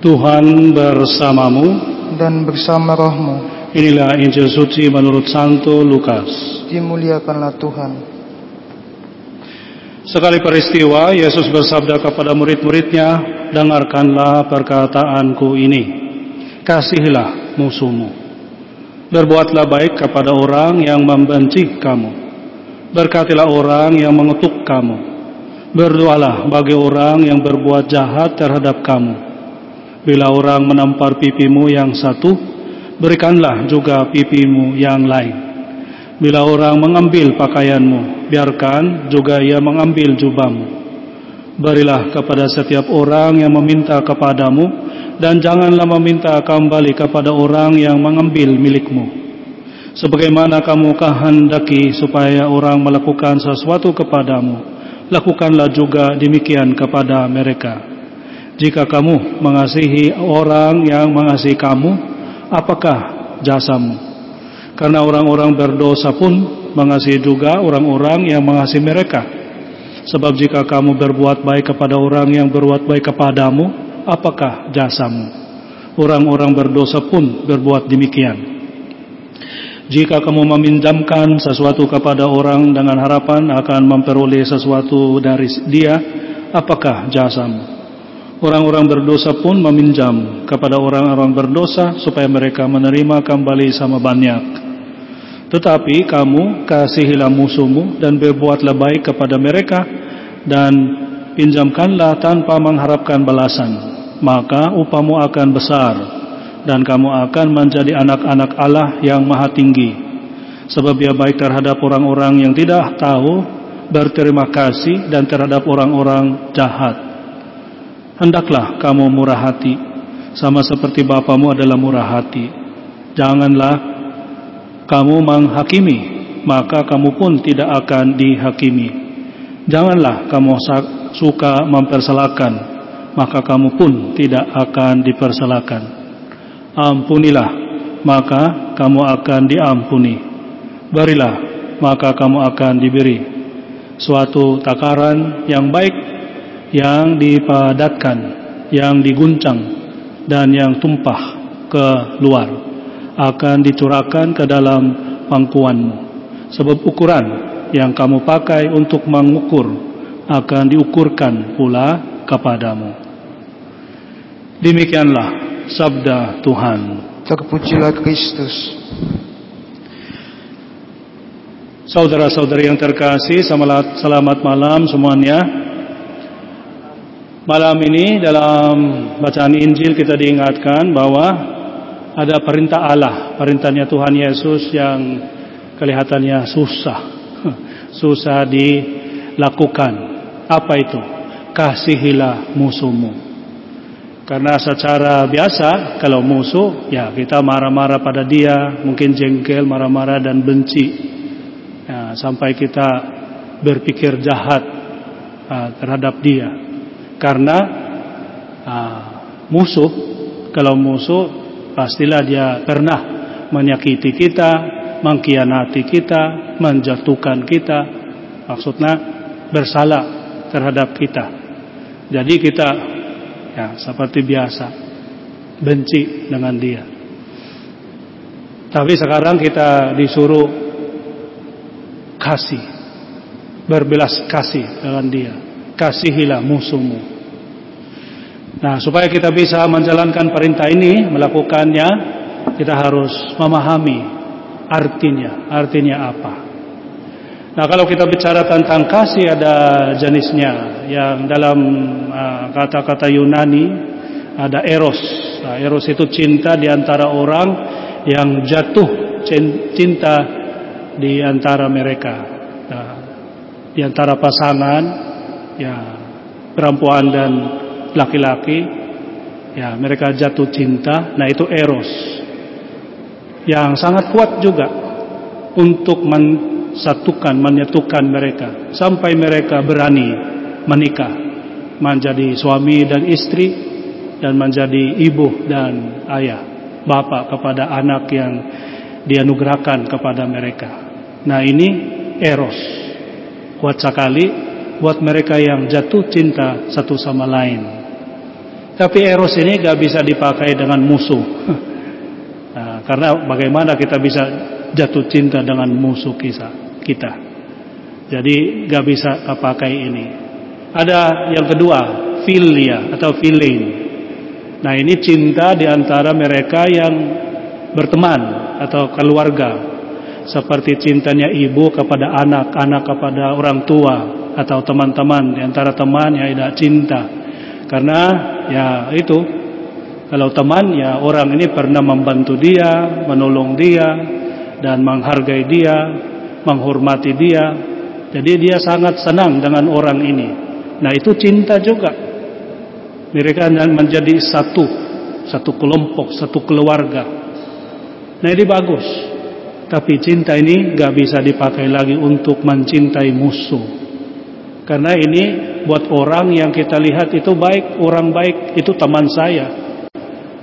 Tuhan bersamamu. dan bersama rohmu. Inilah Injil suci menurut Santo Lukas. Dimuliakanlah Tuhan. Sekali peristiwa, Yesus bersabda kepada murid-muridnya, Dengarkanlah perkataanku ini. Kasihilah musuhmu. Berbuatlah baik kepada orang yang membenci kamu. Berkatilah orang yang mengutuk kamu. Berdoalah bagi orang yang berbuat jahat terhadap kamu. Bila orang menampar pipimu yang satu, berikanlah juga pipimu yang lain. Bila orang mengambil pakaianmu, biarkan juga ia mengambil jubahmu. Berilah kepada setiap orang yang meminta kepadamu, dan janganlah meminta kembali kepada orang yang mengambil milikmu. Sebagaimana kamu kehendaki supaya orang melakukan sesuatu kepadamu, lakukanlah juga demikian kepada mereka. Jika kamu mengasihi orang yang mengasihi kamu, apakah jasamu? Karena orang-orang berdosa pun mengasihi juga orang-orang yang mengasihi mereka. Sebab jika kamu berbuat baik kepada orang yang berbuat baik kepadamu, apakah jasamu? Orang-orang berdosa pun berbuat demikian. Jika kamu meminjamkan sesuatu kepada orang dengan harapan akan memperoleh sesuatu dari dia, apakah jasamu? Orang-orang berdosa pun meminjam kepada orang-orang berdosa supaya mereka menerima kembali sama banyak. Tetapi kamu kasihilah musuhmu dan berbuatlah baik kepada mereka dan pinjamkanlah tanpa mengharapkan balasan. Maka upamu akan besar dan kamu akan menjadi anak-anak Allah yang maha tinggi. Sebab ia baik terhadap orang-orang yang tidak tahu berterima kasih dan terhadap orang-orang jahat. Hendaklah kamu murah hati, sama seperti Bapamu adalah murah hati. Janganlah kamu menghakimi, maka kamu pun tidak akan dihakimi. Janganlah kamu suka mempersalahkan, maka kamu pun tidak akan dipersalahkan. Ampunilah, maka kamu akan diampuni. Berilah, maka kamu akan diberi. Suatu takaran yang baik yang dipadatkan, yang diguncang, dan yang tumpah ke luar akan dicurahkan ke dalam pangkuanmu. Sebab ukuran yang kamu pakai untuk mengukur akan diukurkan pula kepadamu. Demikianlah sabda Tuhan. Terpujilah Kristus. Saudara-saudari yang terkasih, selamat malam semuanya. Malam ini dalam bacaan Injil kita diingatkan bahwa ada perintah Allah, perintahnya Tuhan Yesus yang kelihatannya susah, susah dilakukan. Apa itu? Kasihilah musuhmu. Karena secara biasa kalau musuh ya kita marah-marah pada dia, mungkin jengkel, marah-marah dan benci. Ya, sampai kita berpikir jahat uh, terhadap dia. Karena uh, musuh, kalau musuh pastilah dia pernah menyakiti kita, mengkhianati kita, menjatuhkan kita, maksudnya bersalah terhadap kita. Jadi kita ya seperti biasa benci dengan dia. Tapi sekarang kita disuruh kasih, berbelas kasih dengan dia kasihilah musuhmu. Nah, supaya kita bisa menjalankan perintah ini, melakukannya, kita harus memahami artinya. Artinya apa? Nah, kalau kita bicara tentang kasih ada jenisnya. Yang dalam uh, kata-kata uh, Yunani ada eros. Nah, eros itu cinta di antara orang yang jatuh cinta di antara mereka. Nah, di antara pasangan ya perempuan dan laki-laki. Ya mereka jatuh cinta. Nah itu eros. Yang sangat kuat juga untuk mensatukan menyatukan mereka. Sampai mereka berani menikah. Menjadi suami dan istri dan menjadi ibu dan ayah bapak kepada anak yang dianugerahkan kepada mereka. Nah ini eros. Kuat sekali buat mereka yang jatuh cinta satu sama lain. Tapi eros ini gak bisa dipakai dengan musuh. Nah, karena bagaimana kita bisa jatuh cinta dengan musuh kita. Jadi gak bisa pakai ini. Ada yang kedua, filia atau filin. Nah ini cinta di antara mereka yang berteman atau keluarga. Seperti cintanya ibu kepada anak, anak kepada orang tua atau teman-teman di antara teman yang ada cinta. Karena ya itu kalau teman ya orang ini pernah membantu dia, menolong dia dan menghargai dia, menghormati dia. Jadi dia sangat senang dengan orang ini. Nah itu cinta juga. Mereka menjadi satu, satu kelompok, satu keluarga. Nah ini bagus. Tapi cinta ini gak bisa dipakai lagi untuk mencintai musuh. Karena ini buat orang yang kita lihat itu baik, orang baik, itu teman saya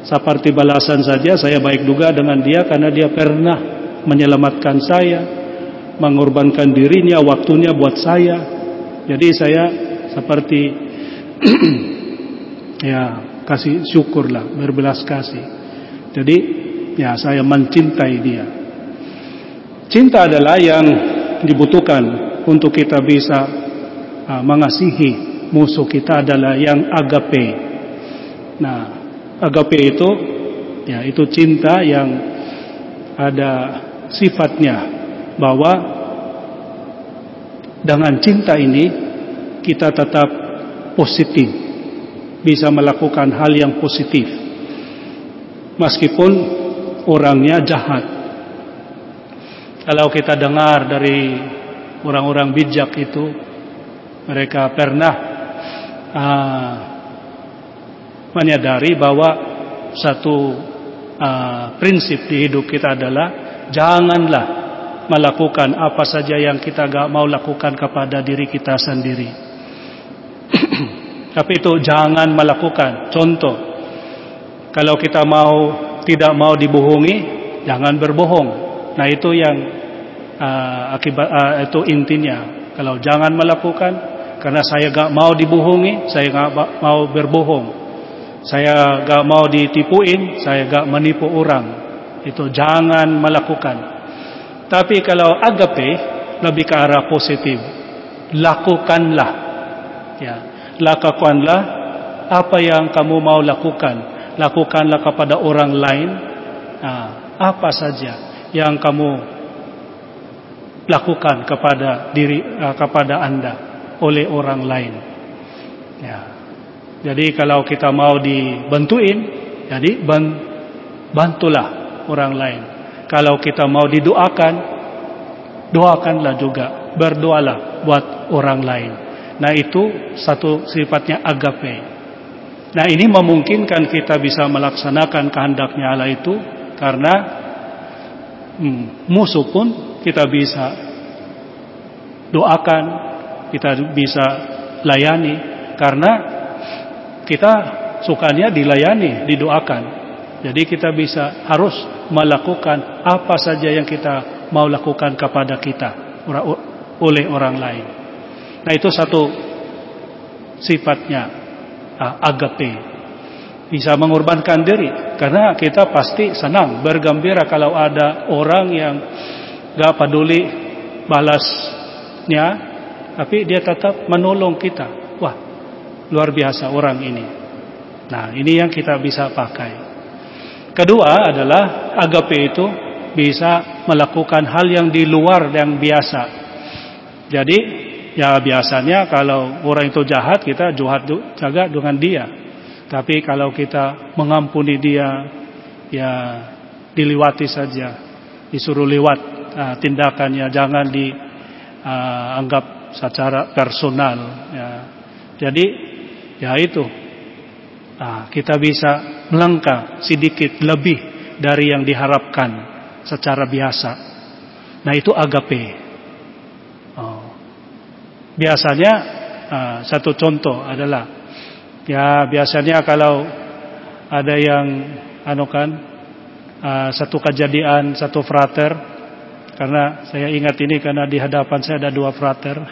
seperti balasan saja saya baik juga dengan dia karena dia pernah menyelamatkan saya, mengorbankan dirinya, waktunya buat saya. Jadi saya seperti ya kasih syukurlah, berbelas kasih. Jadi ya saya mencintai dia. Cinta adalah yang dibutuhkan untuk kita bisa uh, mengasihi musuh kita adalah yang agape. Nah, Agape itu ya itu cinta yang ada sifatnya bahwa dengan cinta ini kita tetap positif bisa melakukan hal yang positif meskipun orangnya jahat kalau kita dengar dari orang-orang bijak itu mereka pernah uh, menyadari bahwa satu uh, prinsip di hidup kita adalah janganlah melakukan apa saja yang kita gak mau lakukan kepada diri kita sendiri. Tapi itu jangan melakukan. Contoh, kalau kita mau tidak mau dibohongi, jangan berbohong. Nah itu yang uh, akibat uh, itu intinya. Kalau jangan melakukan, karena saya gak mau dibohongi, saya gak mau berbohong. Saya gak mau ditipuin, saya gak menipu orang. Itu jangan melakukan. Tapi kalau agape lebih ke arah positif. Lakukanlah. Ya, lakukanlah apa yang kamu mau lakukan. Lakukanlah kepada orang lain. Nah, apa saja yang kamu lakukan kepada diri uh, kepada Anda oleh orang lain. Ya. Jadi kalau kita mau dibantuin, jadi bantulah orang lain. Kalau kita mau didoakan, doakanlah juga, berdoalah buat orang lain. Nah itu satu sifatnya agape. Nah ini memungkinkan kita bisa melaksanakan kehendaknya Allah itu karena hmm, musuh pun kita bisa doakan, kita bisa layani karena kita sukanya dilayani, didoakan. Jadi kita bisa harus melakukan apa saja yang kita mau lakukan kepada kita oleh orang lain. Nah itu satu sifatnya uh, agape. Bisa mengorbankan diri karena kita pasti senang bergembira kalau ada orang yang gak peduli balasnya tapi dia tetap menolong kita. Luar biasa orang ini. Nah, ini yang kita bisa pakai. Kedua adalah agape itu bisa melakukan hal yang di luar yang biasa. Jadi, ya biasanya kalau orang itu jahat, kita jahat jaga dengan dia. Tapi kalau kita mengampuni dia, ya diliwati saja, disuruh lewat uh, tindakannya, jangan dianggap uh, secara personal. Ya. Jadi Ya itu. Nah, kita bisa melangkah sedikit lebih dari yang diharapkan secara biasa. Nah itu agape. Oh. Biasanya uh, satu contoh adalah ya biasanya kalau ada yang anu kan uh, satu kejadian satu frater karena saya ingat ini karena di hadapan saya ada dua frater.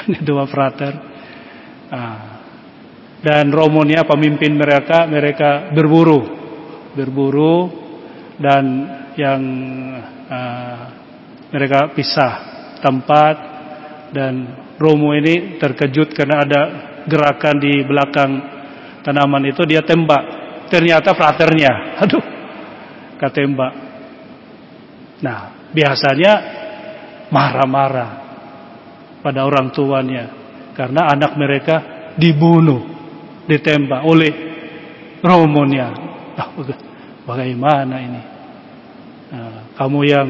Ada dua frater. Uh, dan romonya pemimpin mereka mereka berburu. Berburu dan yang uh, mereka pisah tempat. Dan Romo ini terkejut karena ada gerakan di belakang tanaman itu. Dia tembak. Ternyata fraternya. Aduh ketembak nah biasanya marah-marah pada orang tuanya karena anak mereka dibunuh ditembak oleh romonya ah, bagaimana ini? Nah, kamu yang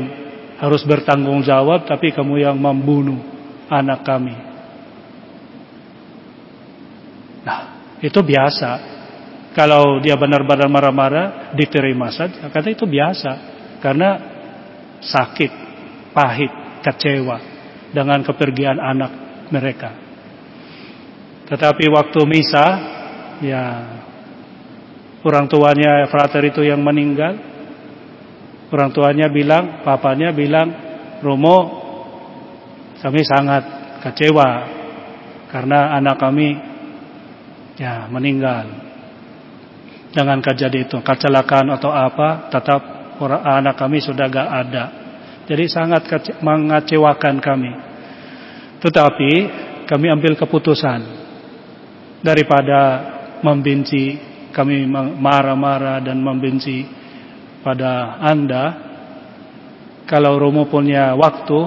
harus bertanggung jawab tapi kamu yang membunuh anak kami. Nah itu biasa. Kalau dia benar-benar marah-marah diterima saja. Kata itu biasa. Karena sakit pahit kecewa dengan kepergian anak mereka. Tetapi waktu misa ya orang tuanya frater itu yang meninggal. Orang tuanya bilang, papanya bilang, Romo, kami sangat kecewa karena anak kami ya meninggal. Dengan kejadian itu, kecelakaan atau apa, tetap orang anak kami sudah gak ada. Jadi sangat mengecewakan kami. Tetapi kami ambil keputusan daripada membenci, kami marah-marah dan membenci pada Anda kalau Romo punya waktu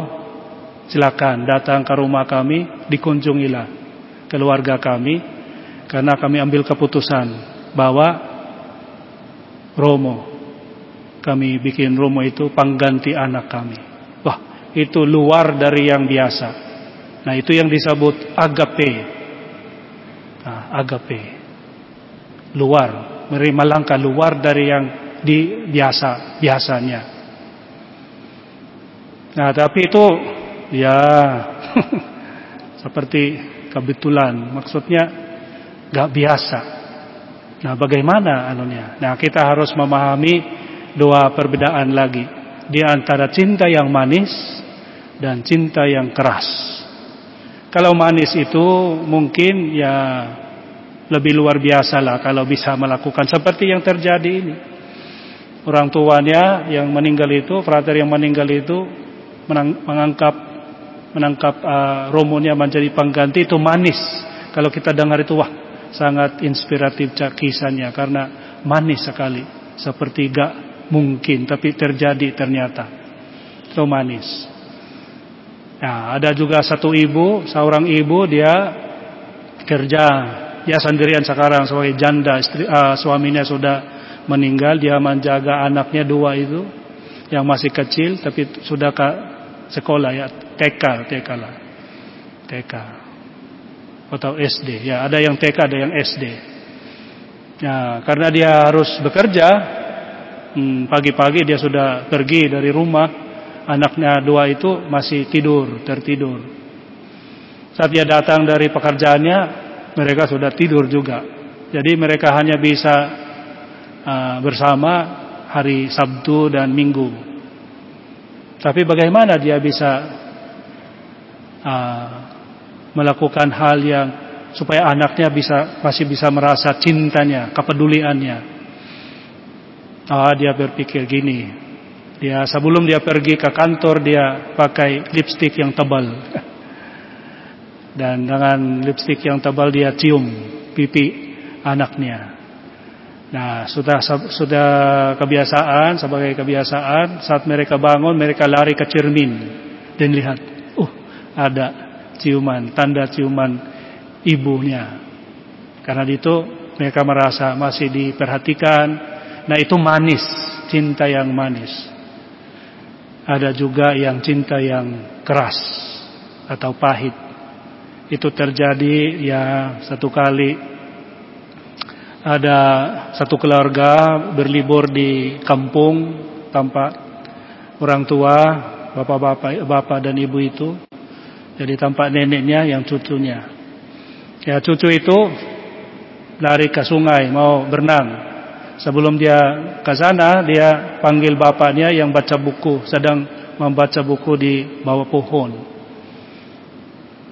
silakan datang ke rumah kami dikunjungilah keluarga kami karena kami ambil keputusan bahwa Romo kami bikin Romo itu pengganti anak kami wah itu luar dari yang biasa nah itu yang disebut agape nah, agape luar menerima langkah luar dari yang di biasa biasanya. Nah, tapi itu ya seperti kebetulan, maksudnya gak biasa. Nah, bagaimana anunya? Nah, kita harus memahami dua perbedaan lagi di antara cinta yang manis dan cinta yang keras. Kalau manis itu mungkin ya lebih luar biasa lah kalau bisa melakukan seperti yang terjadi ini orang tuanya yang meninggal itu, frater yang meninggal itu menang, mengangkap menangkap uh, romonya menjadi pengganti itu manis. Kalau kita dengar itu wah sangat inspiratif kisahnya karena manis sekali. Seperti gak mungkin tapi terjadi ternyata. Itu manis. Nah, ada juga satu ibu, seorang ibu dia kerja dia sendirian sekarang sebagai janda, istri, uh, suaminya sudah meninggal dia menjaga anaknya dua itu yang masih kecil tapi sudah ke sekolah ya TK TK lah TK atau SD ya ada yang TK ada yang SD ya karena dia harus bekerja hmm, pagi-pagi dia sudah pergi dari rumah anaknya dua itu masih tidur tertidur saat dia datang dari pekerjaannya mereka sudah tidur juga jadi mereka hanya bisa uh, bersama hari Sabtu dan Minggu. Tapi bagaimana dia bisa uh, melakukan hal yang supaya anaknya bisa masih bisa merasa cintanya, kepeduliannya. Ah, dia berpikir gini. Dia sebelum dia pergi ke kantor dia pakai lipstick yang tebal. Dan dengan lipstick yang tebal dia cium pipi anaknya. Nah, sudah sudah kebiasaan sebagai kebiasaan saat mereka bangun mereka lari ke cermin dan lihat, uh, ada ciuman, tanda ciuman ibunya. Karena itu mereka merasa masih diperhatikan. Nah, itu manis, cinta yang manis. Ada juga yang cinta yang keras atau pahit. Itu terjadi ya satu kali ada satu keluarga berlibur di kampung tanpa orang tua, bapak-bapak bapak dan ibu itu. Jadi tanpa neneknya yang cucunya. Ya cucu itu lari ke sungai mau berenang. Sebelum dia ke sana, dia panggil bapaknya yang baca buku, sedang membaca buku di bawah pohon.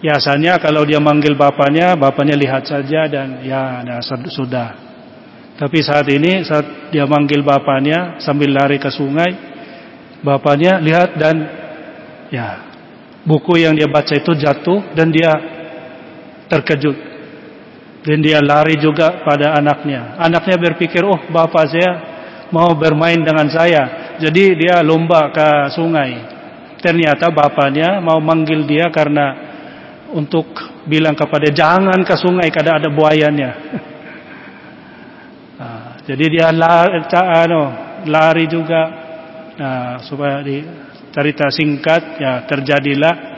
Biasanya kalau dia manggil bapaknya, bapaknya lihat saja dan ya nah, sudah. Tapi saat ini saat dia manggil bapaknya sambil lari ke sungai, bapaknya lihat dan ya buku yang dia baca itu jatuh dan dia terkejut. Dan dia lari juga pada anaknya. Anaknya berpikir, "Oh, bapak saya mau bermain dengan saya." Jadi dia lomba ke sungai. Ternyata bapaknya mau manggil dia karena untuk bilang kepada jangan ke sungai karena ada buayanya. Nah, jadi dia lari, ano, lari juga nah, supaya di cerita singkat ya terjadilah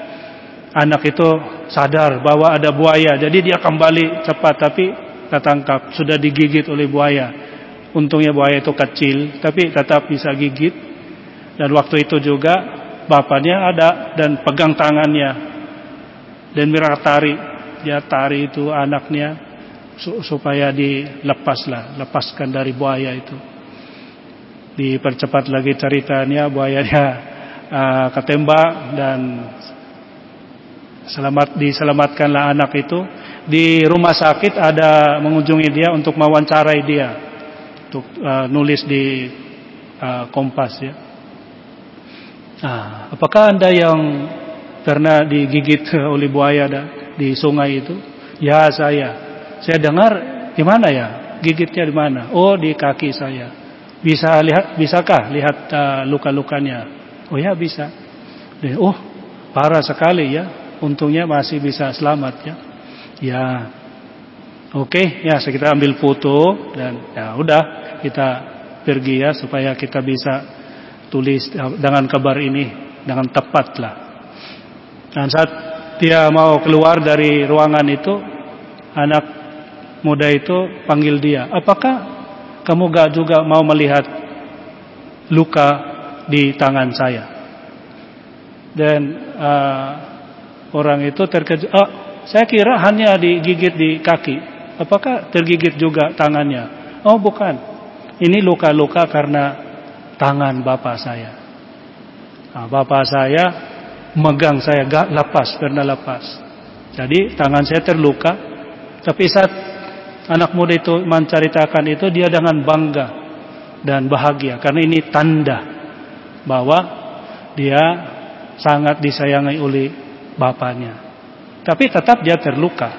anak itu sadar bahwa ada buaya. Jadi dia kembali cepat tapi tertangkap sudah digigit oleh buaya. Untungnya buaya itu kecil tapi tetap bisa gigit. Dan waktu itu juga bapaknya ada dan pegang tangannya dan Mira tari dia tari itu anaknya supaya dilepaslah lepaskan dari buaya itu dipercepat lagi ceritanya buayanya uh, ketembak dan selamat diselamatkanlah anak itu di rumah sakit ada mengunjungi dia untuk mewawancarai dia untuk uh, nulis di uh, Kompas ya. Nah, apakah anda yang karena digigit oleh buaya di sungai itu? Ya saya. Saya dengar di mana ya? Gigitnya di mana? Oh di kaki saya. Bisa lihat? Bisakah lihat uh, luka-lukanya? Oh ya bisa. oh parah sekali ya. Untungnya masih bisa selamat ya. Ya. Oke okay, ya kita ambil foto dan ya udah kita pergi ya supaya kita bisa tulis dengan kabar ini dengan tepat lah. Dan saat dia mau keluar dari ruangan itu, anak muda itu panggil dia, apakah kamu gak juga mau melihat luka di tangan saya? Dan uh, orang itu terkejut, oh, saya kira hanya digigit di kaki, apakah tergigit juga tangannya? Oh bukan, ini luka-luka karena tangan bapak saya. Nah, bapak saya megang saya gak lepas karena lepas. Jadi tangan saya terluka. Tapi saat anak muda itu menceritakan itu dia dengan bangga dan bahagia karena ini tanda bahwa dia sangat disayangi oleh bapaknya. Tapi tetap dia terluka.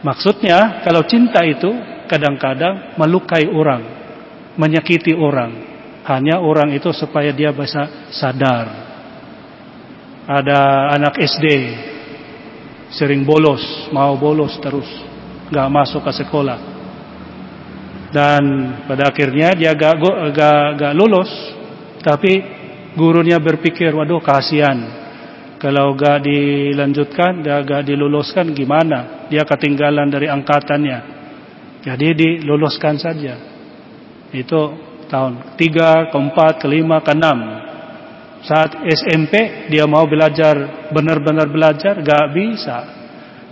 Maksudnya kalau cinta itu kadang-kadang melukai orang, menyakiti orang. Hanya orang itu supaya dia bisa sadar ada anak SD sering bolos, mau bolos terus, nggak masuk ke sekolah. Dan pada akhirnya dia gak, gak, gak lulus, tapi gurunya berpikir, waduh kasihan. Kalau gak dilanjutkan, gak diluluskan gimana? Dia ketinggalan dari angkatannya. Jadi diluluskan saja. Itu tahun 3, ke 4, ke 5, ke 6 saat SMP dia mau belajar benar-benar belajar gak bisa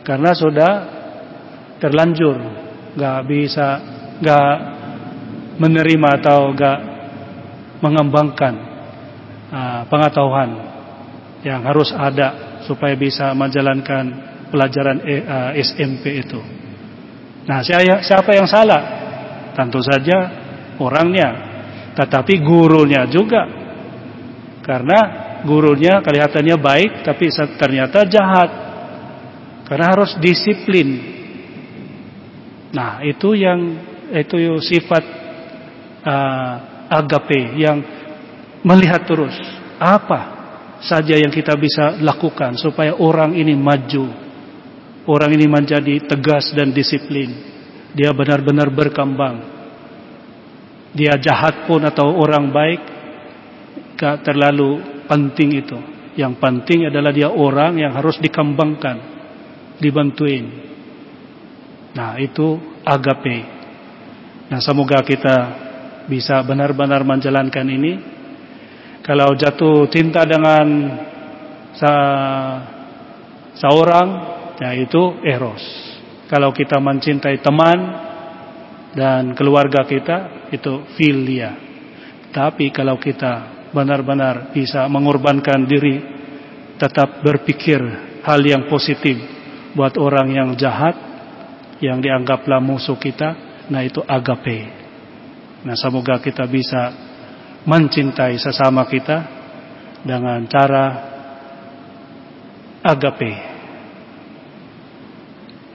karena sudah terlanjur gak bisa gak menerima atau gak mengembangkan uh, pengetahuan yang harus ada supaya bisa menjalankan pelajaran ah, SMP itu. Nah, siapa yang salah? Tentu saja orangnya, tetapi gurunya juga karena gurunya kelihatannya baik tapi ternyata jahat. Karena harus disiplin. Nah, itu yang itu sifat uh, agape yang melihat terus apa saja yang kita bisa lakukan supaya orang ini maju. Orang ini menjadi tegas dan disiplin. Dia benar-benar berkembang. Dia jahat pun atau orang baik, gak terlalu penting itu. Yang penting adalah dia orang yang harus dikembangkan, dibantuin. Nah, itu agape. Nah, semoga kita bisa benar-benar menjalankan ini. Kalau jatuh cinta dengan sa seorang, ya itu eros. Kalau kita mencintai teman dan keluarga kita, itu filia. Tapi kalau kita benar-benar bisa mengorbankan diri tetap berpikir hal yang positif buat orang yang jahat, yang dianggaplah musuh kita, nah itu agape. Nah semoga kita bisa mencintai sesama kita dengan cara agape.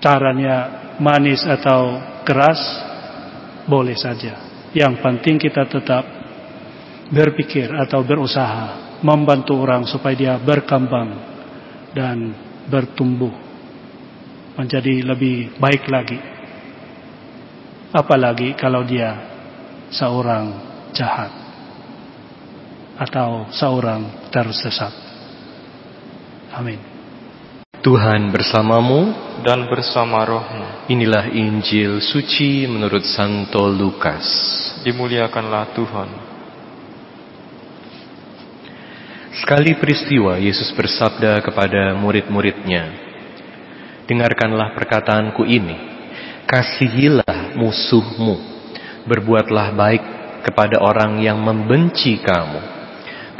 Caranya manis atau keras, boleh saja. Yang penting kita tetap berpikir atau berusaha membantu orang supaya dia berkembang dan bertumbuh menjadi lebih baik lagi. Apalagi kalau dia seorang jahat atau seorang tersesat. Amin. Tuhan bersamamu dan bersama rohmu. Inilah Injil suci menurut Santo Lukas. Dimuliakanlah Tuhan. Sekali peristiwa Yesus bersabda kepada murid-muridnya, Dengarkanlah perkataanku ini, kasihilah musuhmu, berbuatlah baik kepada orang yang membenci kamu,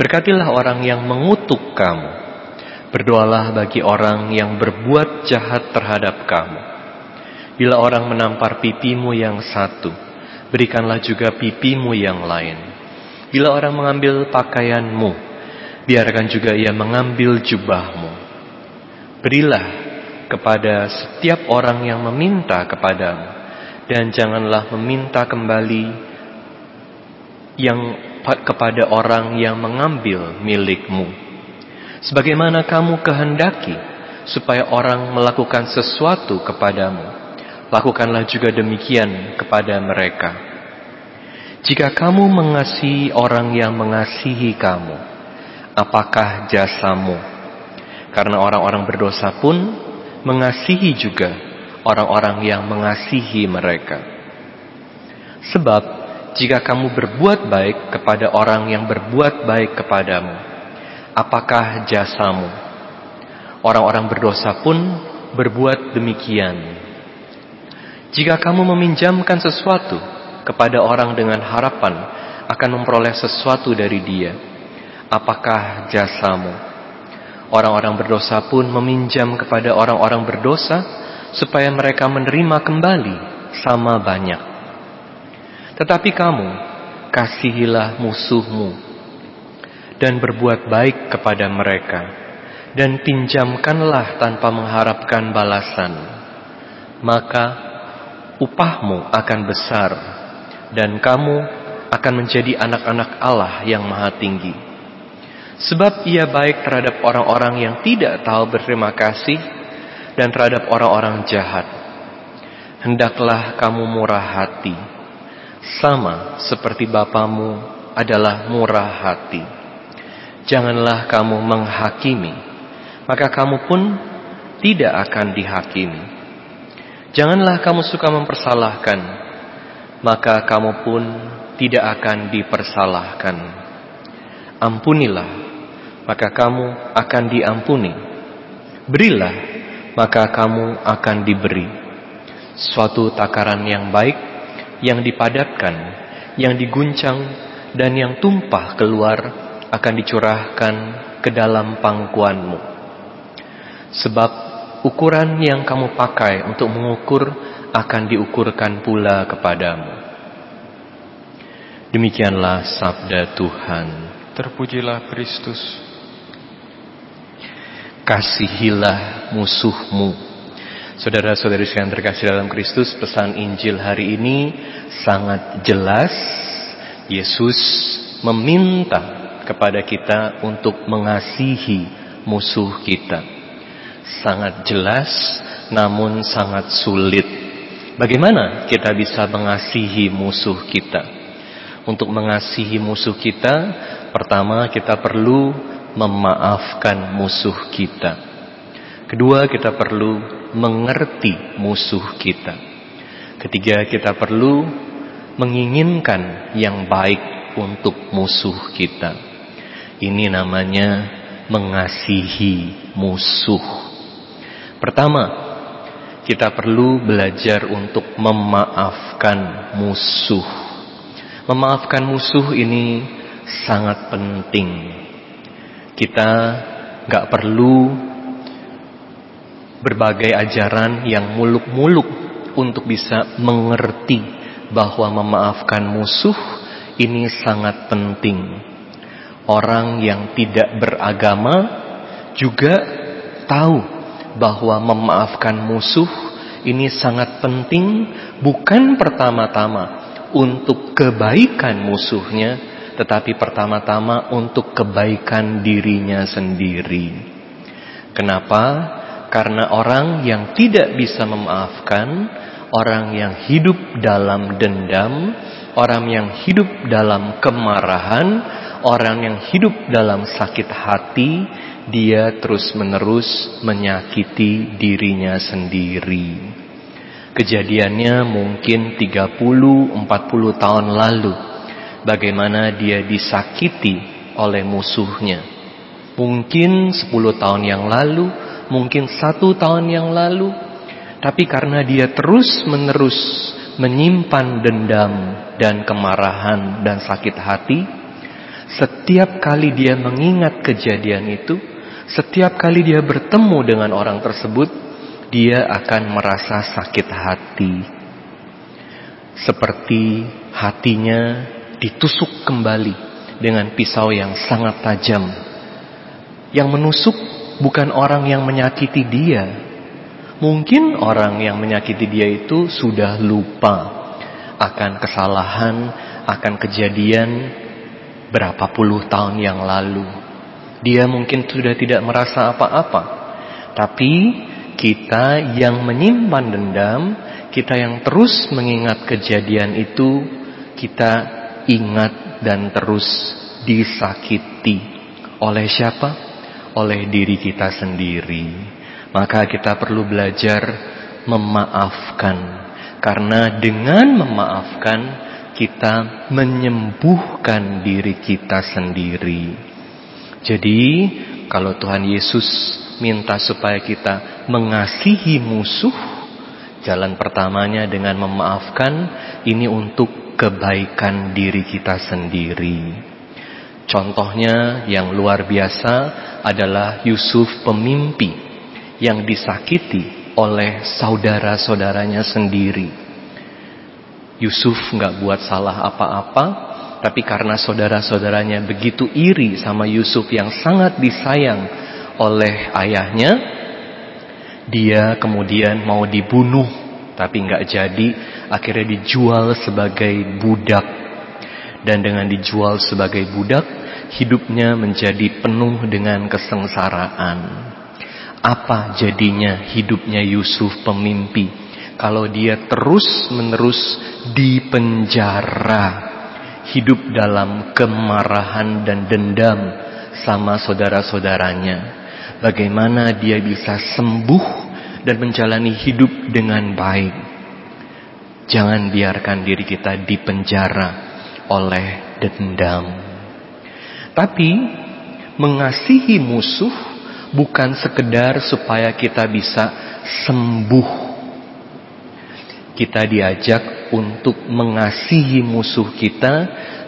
berkatilah orang yang mengutuk kamu, Berdoalah bagi orang yang berbuat jahat terhadap kamu. Bila orang menampar pipimu yang satu, berikanlah juga pipimu yang lain. Bila orang mengambil pakaianmu, biarkan juga ia mengambil jubahmu. Berilah kepada setiap orang yang meminta kepadamu, dan janganlah meminta kembali yang kepada orang yang mengambil milikmu sebagaimana kamu kehendaki supaya orang melakukan sesuatu kepadamu, lakukanlah juga demikian kepada mereka. Jika kamu mengasihi orang yang mengasihi kamu, apakah jasamu? Karena orang-orang berdosa pun mengasihi juga orang-orang yang mengasihi mereka. Sebab jika kamu berbuat baik kepada orang yang berbuat baik kepadamu, apakah jasamu? Orang-orang berdosa pun berbuat demikian. Jika kamu meminjamkan sesuatu kepada orang dengan harapan akan memperoleh sesuatu dari dia, apakah jasamu? Orang-orang berdosa pun meminjam kepada orang-orang berdosa supaya mereka menerima kembali sama banyak. Tetapi kamu, kasihilah musuhmu dan berbuat baik kepada mereka, dan pinjamkanlah tanpa mengharapkan balasan, maka upahmu akan besar, dan kamu akan menjadi anak-anak Allah yang Maha Tinggi. Sebab ia baik terhadap orang-orang yang tidak tahu berterima kasih dan terhadap orang-orang jahat. Hendaklah kamu murah hati, sama seperti Bapamu adalah murah hati. Janganlah kamu menghakimi, maka kamu pun tidak akan dihakimi. Janganlah kamu suka mempersalahkan, maka kamu pun tidak akan dipersalahkan. Ampunilah, maka kamu akan diampuni. Berilah, maka kamu akan diberi. Suatu takaran yang baik, yang dipadatkan, yang diguncang, dan yang tumpah keluar akan dicurahkan ke dalam pangkuanmu. Sebab ukuran yang kamu pakai untuk mengukur akan diukurkan pula kepadamu. Demikianlah sabda Tuhan. Terpujilah Kristus. Kasihilah musuhmu. Saudara-saudari sekalian terkasih dalam Kristus, pesan Injil hari ini sangat jelas. Yesus meminta kepada kita untuk mengasihi musuh kita. Sangat jelas namun sangat sulit. Bagaimana kita bisa mengasihi musuh kita? Untuk mengasihi musuh kita, pertama kita perlu memaafkan musuh kita. Kedua, kita perlu mengerti musuh kita. Ketiga, kita perlu menginginkan yang baik untuk musuh kita. Ini namanya mengasihi musuh. Pertama, kita perlu belajar untuk memaafkan musuh. Memaafkan musuh ini sangat penting. Kita nggak perlu berbagai ajaran yang muluk-muluk untuk bisa mengerti bahwa memaafkan musuh ini sangat penting. Orang yang tidak beragama juga tahu bahwa memaafkan musuh ini sangat penting bukan pertama-tama untuk kebaikan musuhnya, tetapi pertama-tama untuk kebaikan dirinya sendiri. Kenapa? Karena orang yang tidak bisa memaafkan, orang yang hidup dalam dendam, orang yang hidup dalam kemarahan, orang yang hidup dalam sakit hati, dia terus-menerus menyakiti dirinya sendiri. Kejadiannya mungkin 30-40 tahun lalu. Bagaimana dia disakiti oleh musuhnya. Mungkin 10 tahun yang lalu, mungkin satu tahun yang lalu. Tapi karena dia terus menerus menyimpan dendam dan kemarahan dan sakit hati, setiap kali dia mengingat kejadian itu, setiap kali dia bertemu dengan orang tersebut, dia akan merasa sakit hati. Seperti hatinya ditusuk kembali dengan pisau yang sangat tajam. Yang menusuk bukan orang yang menyakiti dia. Mungkin orang yang menyakiti dia itu sudah lupa akan kesalahan, akan kejadian berapa puluh tahun yang lalu. Dia mungkin sudah tidak merasa apa-apa. Tapi kita yang menyimpan dendam, kita yang terus mengingat kejadian itu, kita ingat dan terus disakiti. Oleh siapa? Oleh diri kita sendiri. Maka kita perlu belajar memaafkan. Karena dengan memaafkan, kita menyembuhkan diri kita sendiri. Jadi, kalau Tuhan Yesus minta supaya kita mengasihi musuh, jalan pertamanya dengan memaafkan, ini untuk kebaikan diri kita sendiri. Contohnya yang luar biasa adalah Yusuf pemimpi yang disakiti oleh saudara-saudaranya sendiri. Yusuf nggak buat salah apa-apa, tapi karena saudara-saudaranya begitu iri sama Yusuf yang sangat disayang oleh ayahnya, dia kemudian mau dibunuh tapi nggak jadi, akhirnya dijual sebagai budak. Dan dengan dijual sebagai budak, hidupnya menjadi penuh dengan kesengsaraan. Apa jadinya hidupnya Yusuf pemimpi kalau dia terus-menerus dipenjara, hidup dalam kemarahan dan dendam sama saudara-saudaranya? Bagaimana dia bisa sembuh dan menjalani hidup dengan baik. Jangan biarkan diri kita dipenjara oleh dendam. Tapi mengasihi musuh bukan sekedar supaya kita bisa sembuh. Kita diajak untuk mengasihi musuh kita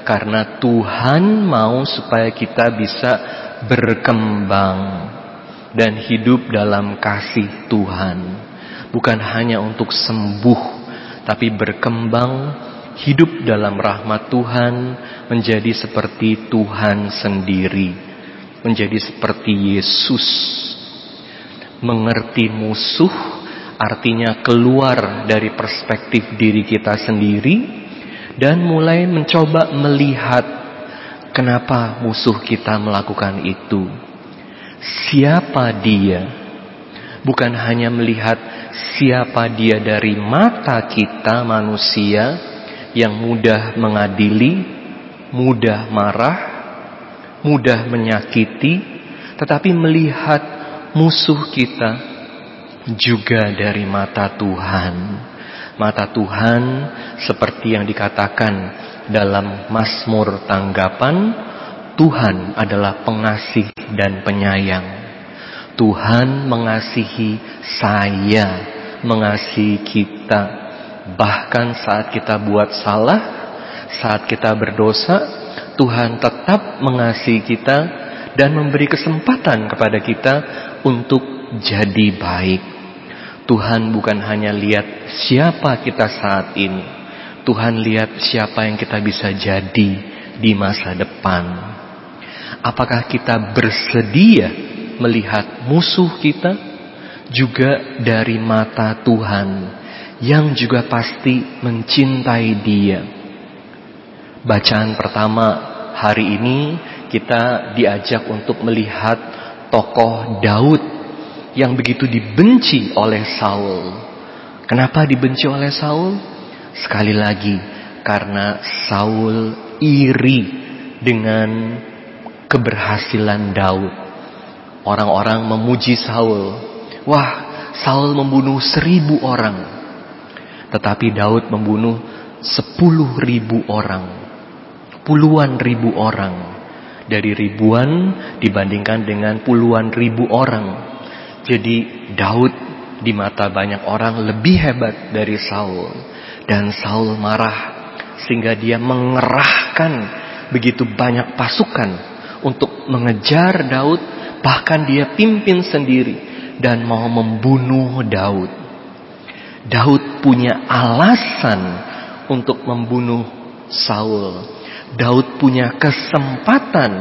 karena Tuhan mau supaya kita bisa berkembang dan hidup dalam kasih Tuhan. Bukan hanya untuk sembuh, tapi berkembang hidup dalam rahmat Tuhan menjadi seperti Tuhan sendiri, menjadi seperti Yesus. Mengerti musuh artinya keluar dari perspektif diri kita sendiri dan mulai mencoba melihat kenapa musuh kita melakukan itu siapa dia. Bukan hanya melihat siapa dia dari mata kita manusia yang mudah mengadili, mudah marah, mudah menyakiti, tetapi melihat musuh kita juga dari mata Tuhan. Mata Tuhan seperti yang dikatakan dalam Mazmur tanggapan Tuhan adalah pengasih dan penyayang. Tuhan mengasihi saya, mengasihi kita. Bahkan saat kita buat salah, saat kita berdosa, Tuhan tetap mengasihi kita dan memberi kesempatan kepada kita untuk jadi baik. Tuhan bukan hanya lihat siapa kita saat ini. Tuhan lihat siapa yang kita bisa jadi di masa depan. Apakah kita bersedia melihat musuh kita juga dari mata Tuhan yang juga pasti mencintai dia. Bacaan pertama hari ini kita diajak untuk melihat tokoh Daud yang begitu dibenci oleh Saul. Kenapa dibenci oleh Saul? Sekali lagi, karena Saul iri dengan keberhasilan Daud. Orang-orang memuji Saul. Wah, Saul membunuh seribu orang. Tetapi Daud membunuh sepuluh ribu orang. Puluhan ribu orang. Dari ribuan dibandingkan dengan puluhan ribu orang. Jadi Daud di mata banyak orang lebih hebat dari Saul. Dan Saul marah sehingga dia mengerahkan begitu banyak pasukan untuk mengejar Daud. Bahkan dia pimpin sendiri dan mau membunuh Daud. Daud punya alasan untuk membunuh Saul. Daud punya kesempatan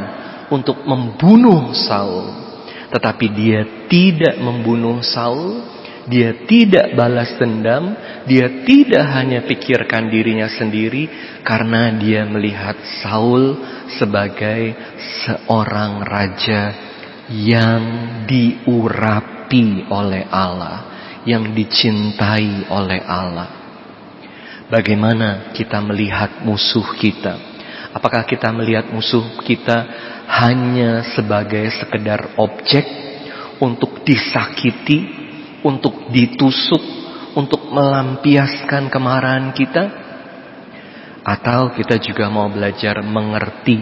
untuk membunuh Saul. Tetapi dia tidak membunuh Saul. Dia tidak balas dendam. Dia tidak hanya pikirkan dirinya sendiri. Karena dia melihat Saul sebagai seorang raja yang diurapi oleh Allah yang dicintai oleh Allah. Bagaimana kita melihat musuh kita? Apakah kita melihat musuh kita hanya sebagai sekedar objek untuk disakiti, untuk ditusuk, untuk melampiaskan kemarahan kita? Atau kita juga mau belajar mengerti,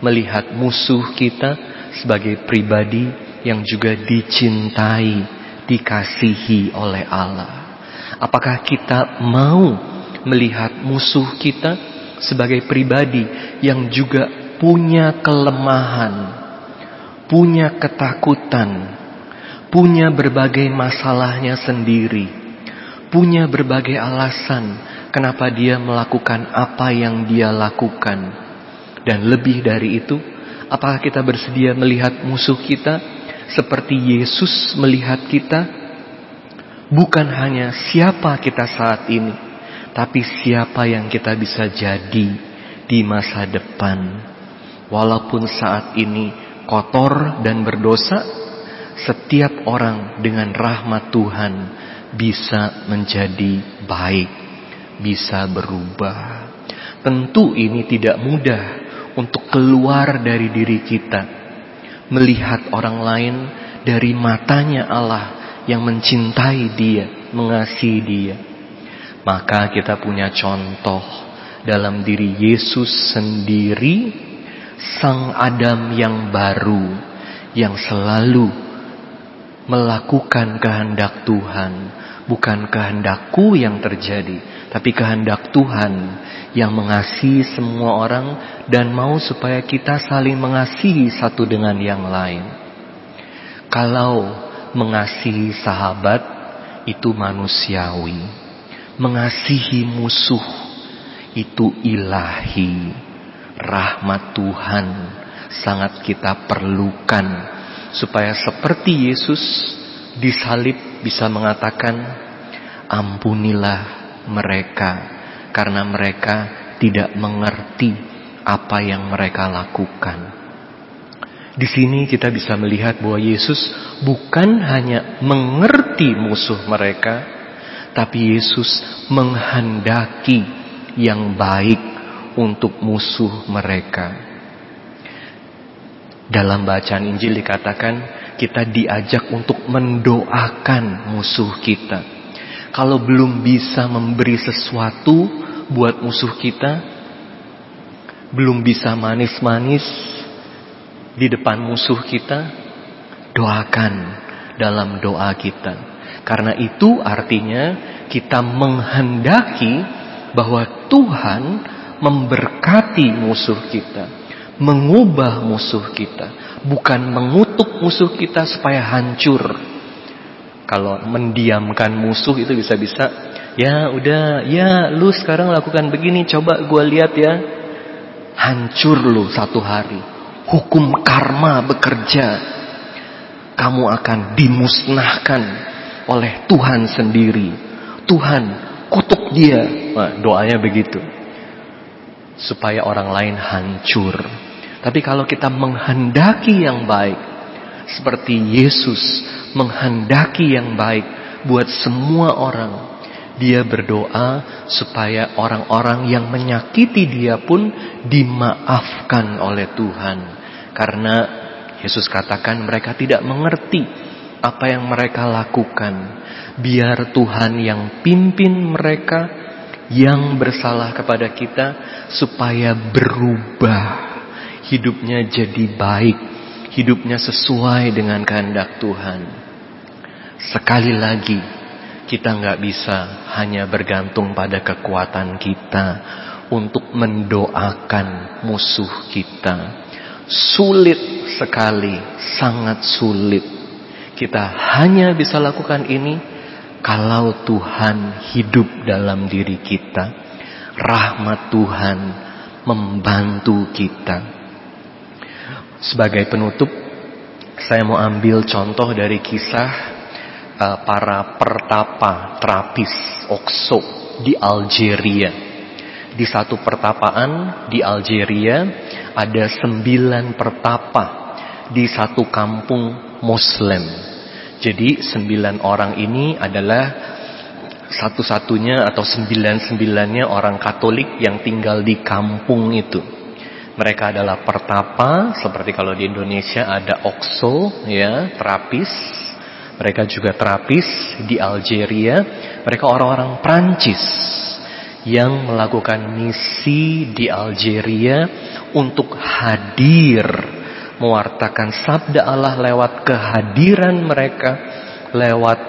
melihat musuh kita sebagai pribadi yang juga dicintai dikasihi oleh Allah? Apakah kita mau melihat musuh kita sebagai pribadi yang juga punya kelemahan, punya ketakutan, punya berbagai masalahnya sendiri, punya berbagai alasan kenapa dia melakukan apa yang dia lakukan. Dan lebih dari itu, apakah kita bersedia melihat musuh kita seperti Yesus melihat kita, bukan hanya siapa kita saat ini, tapi siapa yang kita bisa jadi di masa depan. Walaupun saat ini kotor dan berdosa, setiap orang dengan rahmat Tuhan bisa menjadi baik, bisa berubah. Tentu ini tidak mudah untuk keluar dari diri kita melihat orang lain dari matanya Allah yang mencintai dia, mengasihi dia. Maka kita punya contoh dalam diri Yesus sendiri, Sang Adam yang baru, yang selalu melakukan kehendak Tuhan, bukan kehendakku yang terjadi, tapi kehendak Tuhan yang mengasihi semua orang dan mau supaya kita saling mengasihi satu dengan yang lain. Kalau mengasihi sahabat itu manusiawi, mengasihi musuh itu ilahi. Rahmat Tuhan sangat kita perlukan supaya seperti Yesus disalib bisa mengatakan ampunilah mereka karena mereka tidak mengerti apa yang mereka lakukan. Di sini kita bisa melihat bahwa Yesus bukan hanya mengerti musuh mereka, tapi Yesus menghendaki yang baik untuk musuh mereka. Dalam bacaan Injil dikatakan kita diajak untuk mendoakan musuh kita kalau belum bisa memberi sesuatu buat musuh kita, belum bisa manis-manis di depan musuh kita, doakan dalam doa kita. Karena itu artinya kita menghendaki bahwa Tuhan memberkati musuh kita, mengubah musuh kita, bukan mengutuk musuh kita supaya hancur Kalau mendiamkan musuh itu bisa-bisa ya udah ya lu sekarang lakukan begini coba gua lihat ya. Hancur lu satu hari. Hukum karma bekerja. Kamu akan dimusnahkan oleh Tuhan sendiri. Tuhan kutuk dia. Nah, doanya begitu. Supaya orang lain hancur. Tapi kalau kita menghendaki yang baik, seperti Yesus menghendaki yang baik buat semua orang, dia berdoa supaya orang-orang yang menyakiti dia pun dimaafkan oleh Tuhan. Karena Yesus katakan mereka tidak mengerti apa yang mereka lakukan. Biar Tuhan yang pimpin mereka yang bersalah kepada kita supaya berubah hidupnya jadi baik, hidupnya sesuai dengan kehendak Tuhan. Sekali lagi, kita nggak bisa hanya bergantung pada kekuatan kita untuk mendoakan musuh kita. Sulit sekali, sangat sulit. Kita hanya bisa lakukan ini kalau Tuhan hidup dalam diri kita. Rahmat Tuhan membantu kita. Sebagai penutup, saya mau ambil contoh dari kisah uh, para pertapa terapis Okso di Algeria. Di satu pertapaan di Algeria ada sembilan pertapa di satu kampung Muslim. Jadi sembilan orang ini adalah satu-satunya atau sembilan-sembilannya orang Katolik yang tinggal di kampung itu. Mereka adalah pertapa, seperti kalau di Indonesia ada okso, ya, terapis. Mereka juga terapis di Algeria. Mereka orang-orang Prancis yang melakukan misi di Algeria untuk hadir mewartakan sabda Allah lewat kehadiran mereka, lewat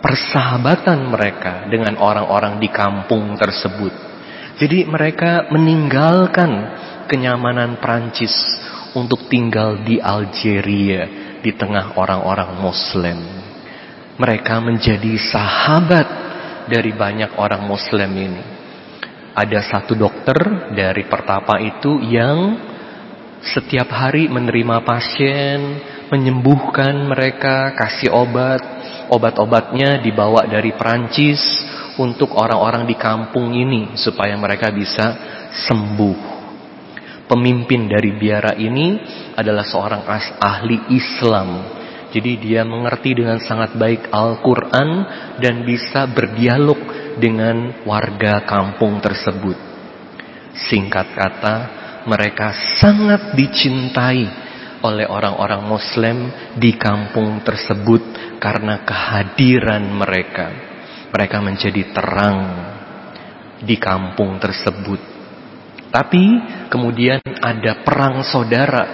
persahabatan mereka dengan orang-orang di kampung tersebut. Jadi mereka meninggalkan kenyamanan Prancis untuk tinggal di Algeria di tengah orang-orang Muslim. Mereka menjadi sahabat dari banyak orang Muslim ini. Ada satu dokter dari pertapa itu yang setiap hari menerima pasien, menyembuhkan mereka, kasih obat. Obat-obatnya dibawa dari Prancis untuk orang-orang di kampung ini supaya mereka bisa sembuh. Pemimpin dari biara ini adalah seorang ahli Islam. Jadi dia mengerti dengan sangat baik Al-Quran dan bisa berdialog dengan warga kampung tersebut. Singkat kata, mereka sangat dicintai oleh orang-orang Muslim di kampung tersebut karena kehadiran mereka. Mereka menjadi terang di kampung tersebut. Tapi kemudian ada perang saudara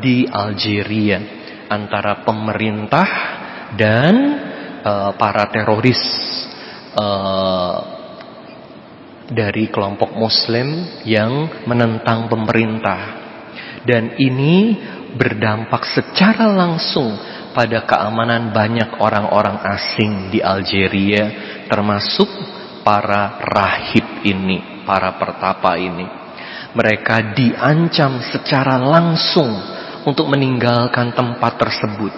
di Algeria antara pemerintah dan uh, para teroris uh, dari kelompok Muslim yang menentang pemerintah. Dan ini berdampak secara langsung pada keamanan banyak orang-orang asing di Algeria, termasuk para rahib ini, para pertapa ini mereka diancam secara langsung untuk meninggalkan tempat tersebut.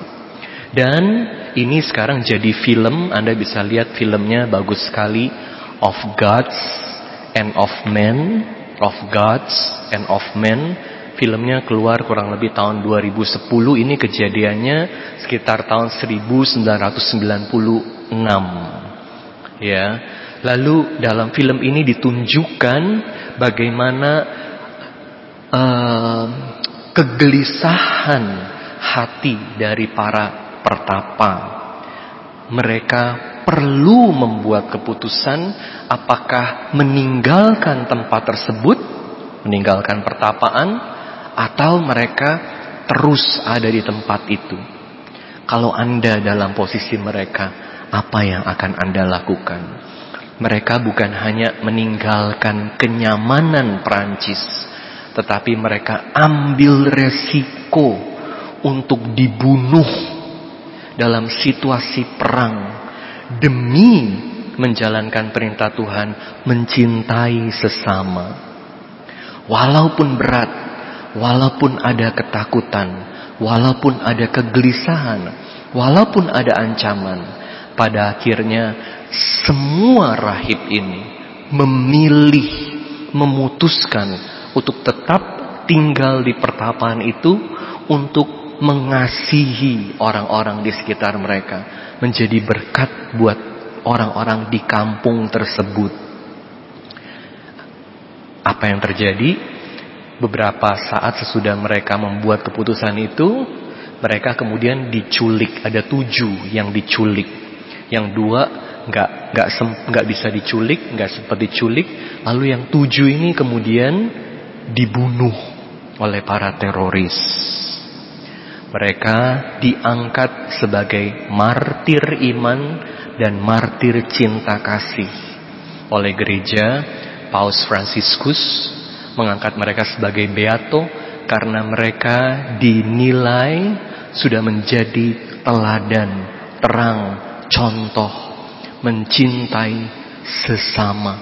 Dan ini sekarang jadi film, Anda bisa lihat filmnya bagus sekali, Of Gods and of Men, Of Gods and of Men. Filmnya keluar kurang lebih tahun 2010, ini kejadiannya sekitar tahun 1996. Ya. Lalu dalam film ini ditunjukkan bagaimana uh, kegelisahan hati dari para pertapa. Mereka perlu membuat keputusan apakah meninggalkan tempat tersebut, meninggalkan pertapaan, atau mereka terus ada di tempat itu. Kalau Anda dalam posisi mereka, apa yang akan Anda lakukan? Mereka bukan hanya meninggalkan kenyamanan Prancis, tetapi mereka ambil resiko untuk dibunuh dalam situasi perang demi menjalankan perintah Tuhan, mencintai sesama. Walaupun berat, walaupun ada ketakutan, walaupun ada kegelisahan, walaupun ada ancaman, pada akhirnya semua rahib ini memilih, memutuskan untuk tetap tinggal di pertapaan itu untuk mengasihi orang-orang di sekitar mereka, menjadi berkat buat orang-orang di kampung tersebut. Apa yang terjadi? Beberapa saat sesudah mereka membuat keputusan itu, mereka kemudian diculik. Ada tujuh yang diculik, yang dua nggak nggak nggak bisa diculik, nggak sempat diculik. Lalu yang tujuh ini kemudian dibunuh oleh para teroris. Mereka diangkat sebagai martir iman dan martir cinta kasih oleh gereja Paus Franciscus mengangkat mereka sebagai beato karena mereka dinilai sudah menjadi teladan, terang, contoh mencintai sesama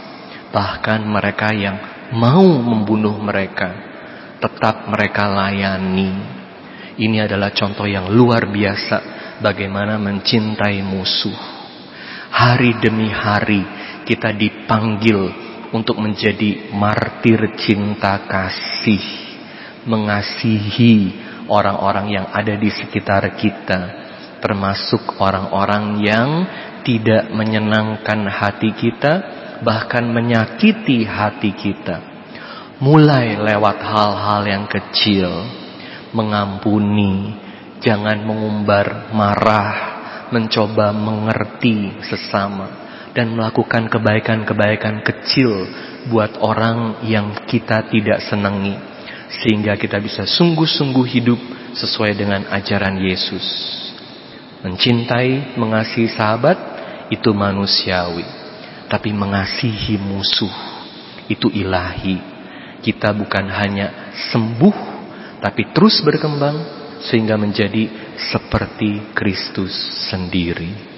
bahkan mereka yang mau membunuh mereka tetap mereka layani ini adalah contoh yang luar biasa bagaimana mencintai musuh. Hari demi hari kita dipanggil untuk menjadi martir cinta kasih, mengasihi orang-orang yang ada di sekitar kita, termasuk orang-orang yang tidak menyenangkan hati kita, bahkan menyakiti hati kita. Mulai lewat hal-hal yang kecil, mengampuni, jangan mengumbar marah, mencoba mengerti sesama dan melakukan kebaikan-kebaikan kecil buat orang yang kita tidak senangi sehingga kita bisa sungguh-sungguh hidup sesuai dengan ajaran Yesus. Mencintai, mengasihi sahabat itu manusiawi, tapi mengasihi musuh itu ilahi. Kita bukan hanya sembuh tapi terus berkembang sehingga menjadi seperti Kristus sendiri.